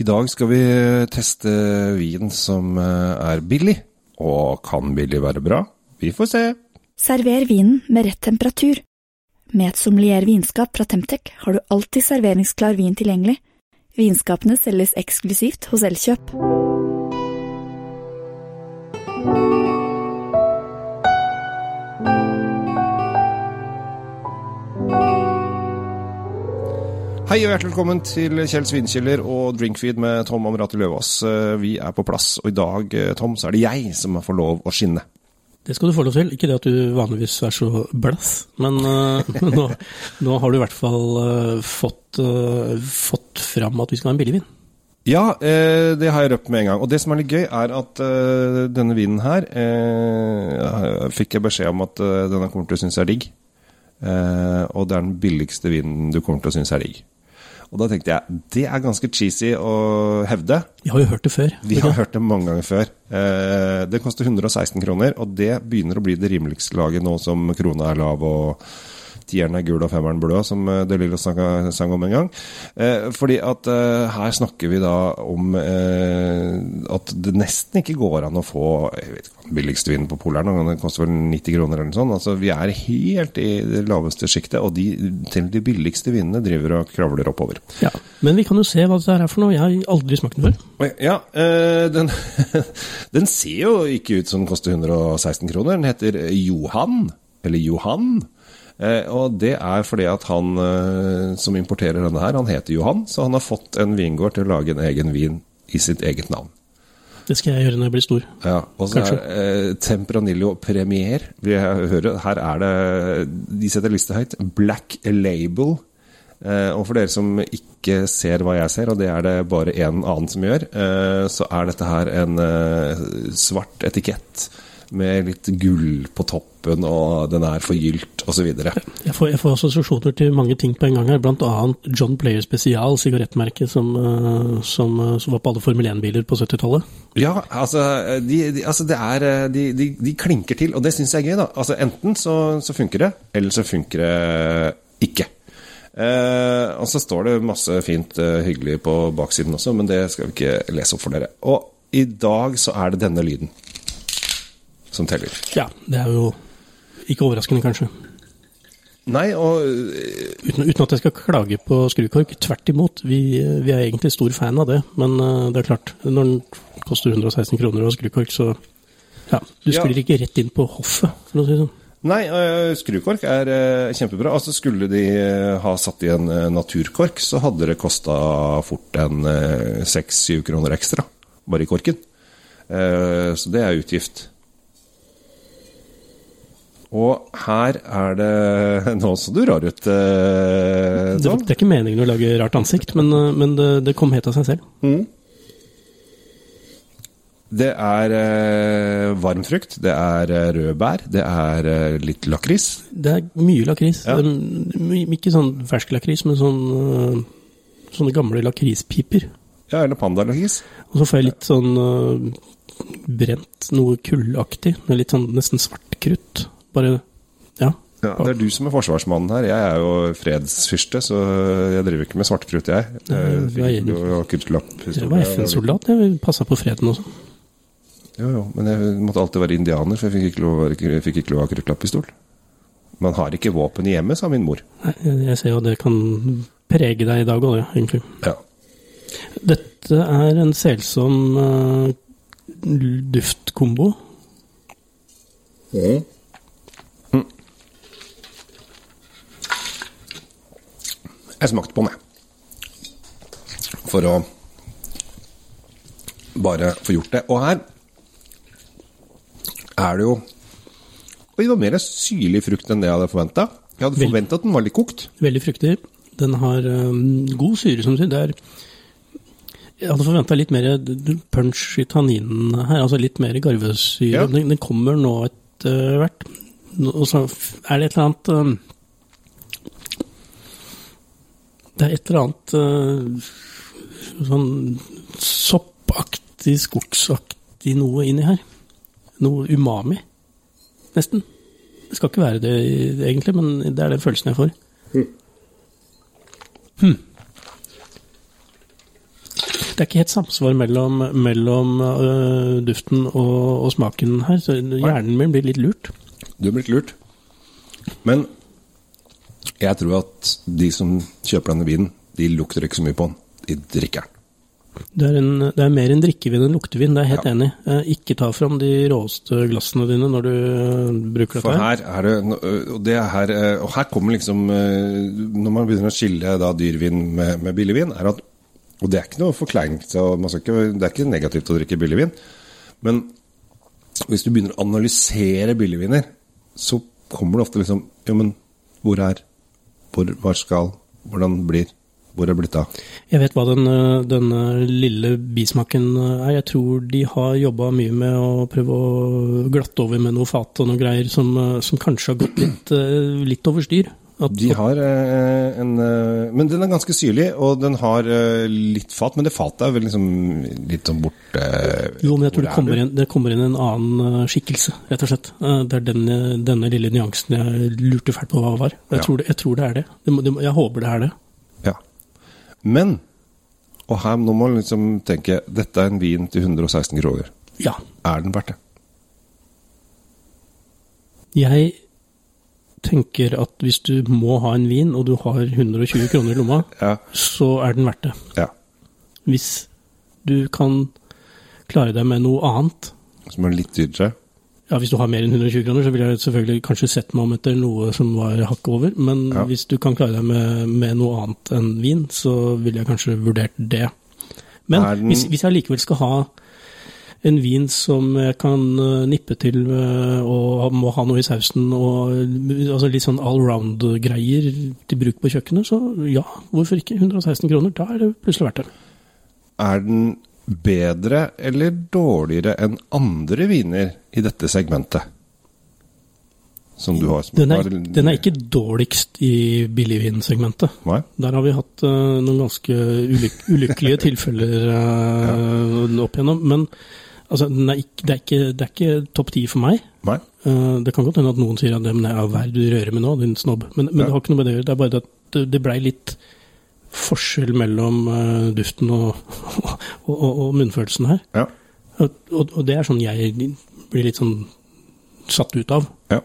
I dag skal vi teste vin som eh, er billig. Og kan billig være bra? Vi får se. Server vinen med rett temperatur. Med et sommelier vinskap fra Temtec har du alltid serveringsklar vin tilgjengelig. Vinskapene selges eksklusivt hos Elkjøp. Hei og hjertelig velkommen til Kjell Svinkjeller og Drinkfeed med Tom Amrati Løvaas. Eh, Vi er på plass, og i dag, eh, Tom, så er det jeg som får lov å skinne. Det skal du få lov til. Ikke det at du vanligvis er så blass, men uh, nå, nå har du i hvert fall uh, fått, uh, fått fram at vi skal ha en billig vin. Ja, det har jeg røpt med en gang. Og det som er litt gøy, er at denne vinen her fikk jeg beskjed om at denne kommer til å synes er digg. Og det er den billigste vinen du kommer til å synes er digg. Og da tenkte jeg det er ganske cheesy å hevde. Vi har jo hørt det før. Vi har hørt det mange ganger før. Eh, det koster 116 kroner, og det begynner å bli det rimeligste laget nå som krona er lav og tieren er gul og femmeren blå, som eh, De Lille sang, om en gang. Eh, fordi at eh, her snakker vi da om eh, at det nesten ikke går an å få jeg vet ikke hva den billigste vinen på Poleren, og den koster vel 90 kroner eller noe sånt. Altså, vi er helt i det laveste sjiktet, og de, til de billigste vinene driver og kravler oppover. Ja. Men vi kan jo se hva det er for noe. Jeg har aldri smakt den før. Ja, eh, den, den ser jo ikke ut som den koster 116 kroner. Den heter Johan, eller Johan. Eh, og det er fordi at han eh, som importerer denne her, han heter Johan, så han har fått en vingård til å lage en egen vin i sitt eget navn. Det skal jeg gjøre når jeg blir stor. Ja, og så er eh, Tempranillo Premier. Vi hører, her er det De setter lista høyt. Black Label. Eh, og for dere som ikke ser hva jeg ser, og det er det bare en annen som gjør, eh, så er dette her en eh, svart etikett med litt gull på toppen, og den er forgylt, osv. Jeg får, jeg får assosiasjoner til mange ting på en gang her, annet John Player Spesial, sigarettmerket som, eh, som, eh, som var på alle Formel 1-biler på 70-tallet. Ja, altså, de, de, altså det er, de, de, de klinker til, og det syns jeg er gøy. da. Altså Enten så, så funker det, eller så funker det ikke. Eh, og så står det masse fint eh, hyggelig på baksiden også, men det skal vi ikke lese opp for dere. Og i dag så er det denne lyden som teller. Ja, det er jo ikke overraskende, kanskje. Nei, og eh, Uten, uten at jeg skal klage på skrukork. Tvert imot, vi, vi er egentlig stor fan av det. Men eh, det er klart, når den koster 116 kroner og skrukork, så ja, du Ja. ikke rett inn på hoffet, for å si det sånn. Nei, øh, skrukork er øh, kjempebra. Altså Skulle de ha satt i en naturkork, så hadde det kosta fort en seks-syv kroner ekstra, bare i korken. Eh, så det er utgift. Og her er det Nå så du rar ut, øh, Det, det er ikke meningen å lage rart ansikt, men, eh, men det, det kom helt av seg selv. Det er eh, varm frukt, det er røde bær, det er eh, litt lakris. Det er mye lakris. Ja. Ikke sånn fersk lakris, men sånn, eh, sånne gamle lakrispiper. Ja, eller pandalakris. Og så får jeg litt sånn eh, brent, noe kullaktig, litt sånn nesten svart krutt. Bare Ja. Ja, det er du som er forsvarsmannen her. Jeg er jo fredsfyrste, så jeg driver ikke med svartkrutt, jeg. Jeg. Jeg var FN-soldat, jeg passa på freden også. Jo, jo, men jeg måtte alltid være indianer, for jeg fikk ikke lov, jeg fikk ikke lov å ha kruttlappistol. Man har ikke våpen i hjemmet, sa min mor. Nei, jeg jeg ser jo det kan prege deg i dag òg, egentlig. Ja. Dette er en selsom uh, duftkombo. Mm. Jeg smakte på den, jeg. For å bare få gjort det. Og her er det jo Oi, det var mer syrlig frukt enn det jeg hadde forventa. Jeg hadde forventa at den var litt kokt. Veldig fruktig. Den har um, god syre, som du sier. Det er Jeg hadde forventa litt mer punch i tanninen her, altså litt mer garvesyre. Ja. Den, den kommer nå etter hvert. Og så er det et eller annet um, Det er et eller annet uh, sånn soppaktig, skogsaktig noe inni her. Noe umami, nesten. Det skal ikke være det egentlig, men det er den følelsen jeg får. Hmm. det er ikke helt samsvar mellom, mellom uh, duften og, og smaken her, så hjernen min blir litt lurt. Du er blitt lurt. Men jeg tror at de som kjøper denne vinen, de lukter ikke så mye på den. De drikker den. Det er, en, det er mer en drikkevin enn luktevin, det er jeg helt Ja. enig i. Eh, Ikke ta fram de råeste glassene dine når du øh, bruker For dette. her. her er det og, det er her, eh, og her kommer liksom eh, Når man begynner å skille da dyrvin med, med billigvin, er at Og det er ikke noe ikke, det er ikke negativt å drikke billigvin, men hvis du begynner å analysere billigviner, så kommer det ofte liksom Jo, men hvor er Hvor, hvor skal Hvordan blir Hvor er det blitt av? Jeg vet hva den, øh, denne lille bismaken øh, er. Jeg tror de har jobba mye med å prøve å glatte over med noe fat og noe greier som, som kanskje har gått litt, litt over styr. De har eh, en eh, Men den er ganske syrlig, og den har eh, litt fat. Men det fatet er vel liksom litt sånn borte jo, men jeg tror det er kommer, inn, det kommer inn en annen øh, skikkelse, rett og slett. Eh, Det er denne, denne lille nyansen jeg lurte fælt på hva var. Jeg, Ja. tror, det, jeg tror det er det. det, må, det jeg håper det er det. Ja. Men Og her nå må man liksom tenke Dette er en vin til 116 kroner. Ja. Er den verdt det? Jeg tenker at hvis du må ha en vin, og du har 120 kroner i lomma, Ja. så er den verdt det. ja. Hvis du kan klare deg med noe annet Som er litt dyrere? Ja, Hvis du har mer enn 120 kroner, så ville jeg selvfølgelig kanskje sett meg om etter noe som var hakket over. Men Ja. hvis du kan klare deg med, med noe annet enn vin, så ville jeg kanskje vurdert det. Men den- hvis, hvis jeg likevel skal ha en vin som jeg kan eh, nippe til eh, og må ha noe i sausen, og eh, altså litt sånn allround-greier til bruk på kjøkkenet, så ja, hvorfor ikke? 116 kroner, da er det plutselig verdt det. Er den bedre eller dårligere enn andre viner i dette segmentet? Som du har Den er, den er ikke dårligst i billigvinsegmentet. Der har vi hatt uh, noen ganske ulyk ulykkelige tilfeller eh, opp igjennom. Men altså, er ikke, det, er ikke, det er ikke topp ti for meg. Nei? Eh, det kan godt hende at noen sier at det er hva er det du rører med nå, din snobb. Men, men Ja. det har ikke noe med det å gjøre. Det er bare det at det, blei litt forskjell mellom eh, duften og, og, og, og munnfølelsen her. Ja. Og, og, og det er sånn jeg blir litt sånn satt ut av ja.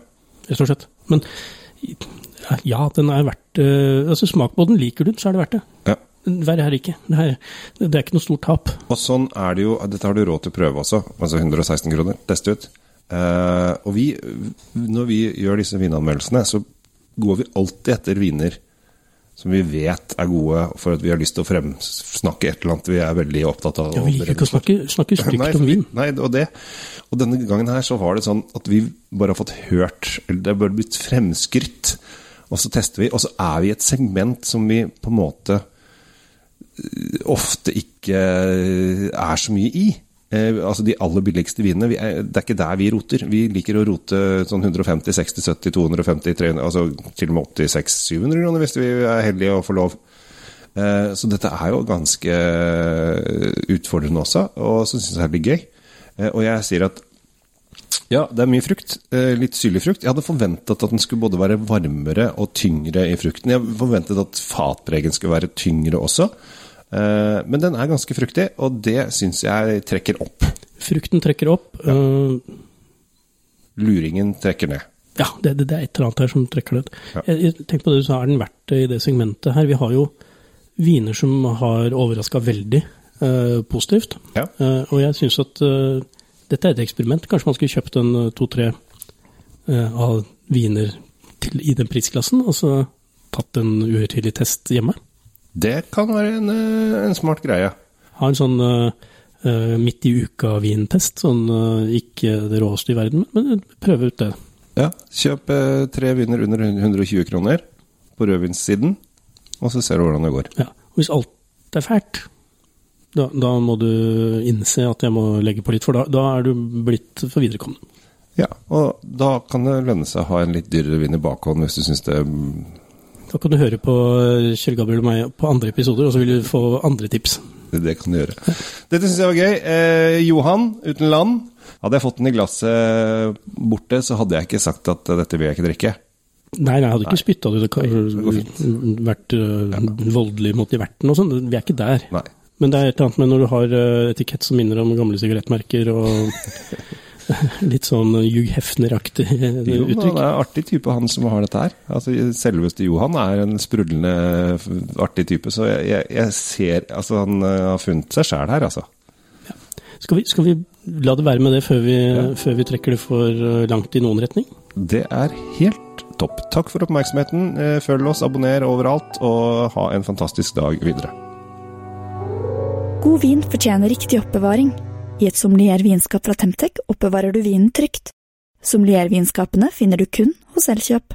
rett og slett. Men ja, den er verdt eh, Altså, smak på den. Liker du den, så er det verdt det. ja. Verre er det ikke. Det er, det er ikke noe stort tap. Og sånn er det jo, dette har du råd til å prøve også, altså 116 kroner, teste ut. Eh, og vi, når vi gjør disse vinanmeldelsene, så går vi alltid etter viner som vi vet er gode, for at vi har lyst til å fremsnakke et eller annet vi er veldig opptatt av. Ja, vi liker ikke å snakke, snakke stygt nei, om vin. Nei, og det. Og denne gangen her så var det sånn at vi bare har fått hørt, eller det er bare blitt fremskritt. og så tester vi, og så er vi i et segment som vi på en måte ofte ikke er så mye i. Eh, altså de aller billigste vinene, vi er, det er ikke der vi roter. Vi liker å rote sånn 150, 60, 70, 250, 300, altså til og med 86, 700 kroner hvis vi er heldige og får lov. Eh, Så dette er jo ganske utfordrende også, og så syns jeg det er gøy. Eh, Og jeg sier at ja, det er mye frukt. eh, Litt syrlig frukt. Jeg hadde forventet at den skulle både være varmere og tyngre i frukten. Jeg forventet at fatpregen skulle være tyngre også. Eh, Men den er ganske fruktig, og det syns jeg trekker opp. Frukten trekker opp. Ja. Luringen trekker ned. Ja, det, det, er et eller annet her som trekker det. Ja. Jeg, jeg på det du sa, er den verdt det i det segmentet her? Vi har jo viner som har overraska veldig eh, positivt. Ja. Eh, og jeg syns at eh, dette er et eksperiment. Kanskje man skulle kjøpt en eh, to-tre eh, av viner til, i den prisklassen, og så tatt en uhøytidelig test hjemme. Det kan være en, eh, en smart greie. Ha en sånn eh, midt i uka-vintest. Sånn uh, ikke det råeste i verden, men prøve ut det. Ja, Kjøp uh, tre viner under 120 kroner på rødvinssiden, og så ser du hvordan det går. Ja. Og hvis alt er fælt, da, da må du innse at jeg må legge på litt, for da, da er du blitt for viderekommen. Ja, og da kan det lønne seg å ha en litt dyrere vin i bakhånd hvis du syns det Da kan du høre på Kjell Gabriel og meg på andre episoder, og så vil du få andre tips. Det kan du gjøre. Dette syns jeg var gøy. Eh, Johan uten land. Hadde jeg fått den i glasset borte, så hadde jeg ikke sagt at eh, dette vil jeg ikke drikke. Nei, nei, jeg hadde ikke spytta det. Det kan vært uh, voldelig mot i verten og sånn. Vi er ikke der. Nei. Men det er et eller annet med når du har eh, etikett som minner om gamle sigarettmerker og litt sånn Hugh Hefner-aktig Jo, men han er en artig type, han som har dette her. Altså, Selveste Johan er en sprudlende artig type, så jeg, jeg, jeg ser Altså, han eh, har funnet seg sjæl her, altså. Skal vi, skal vi la det være med det før vi, før vi trekker det for eh, langt i noen retning? Det er helt topp. Takk for oppmerksomheten. Eh, Følg oss, abonner overalt, og ha en fantastisk dag videre. God vin fortjener riktig oppbevaring. I et sommelier vinskap fra Temtec oppbevarer du vinen trygt. Sommeliervinskapene finner du kun hos Elkjøp.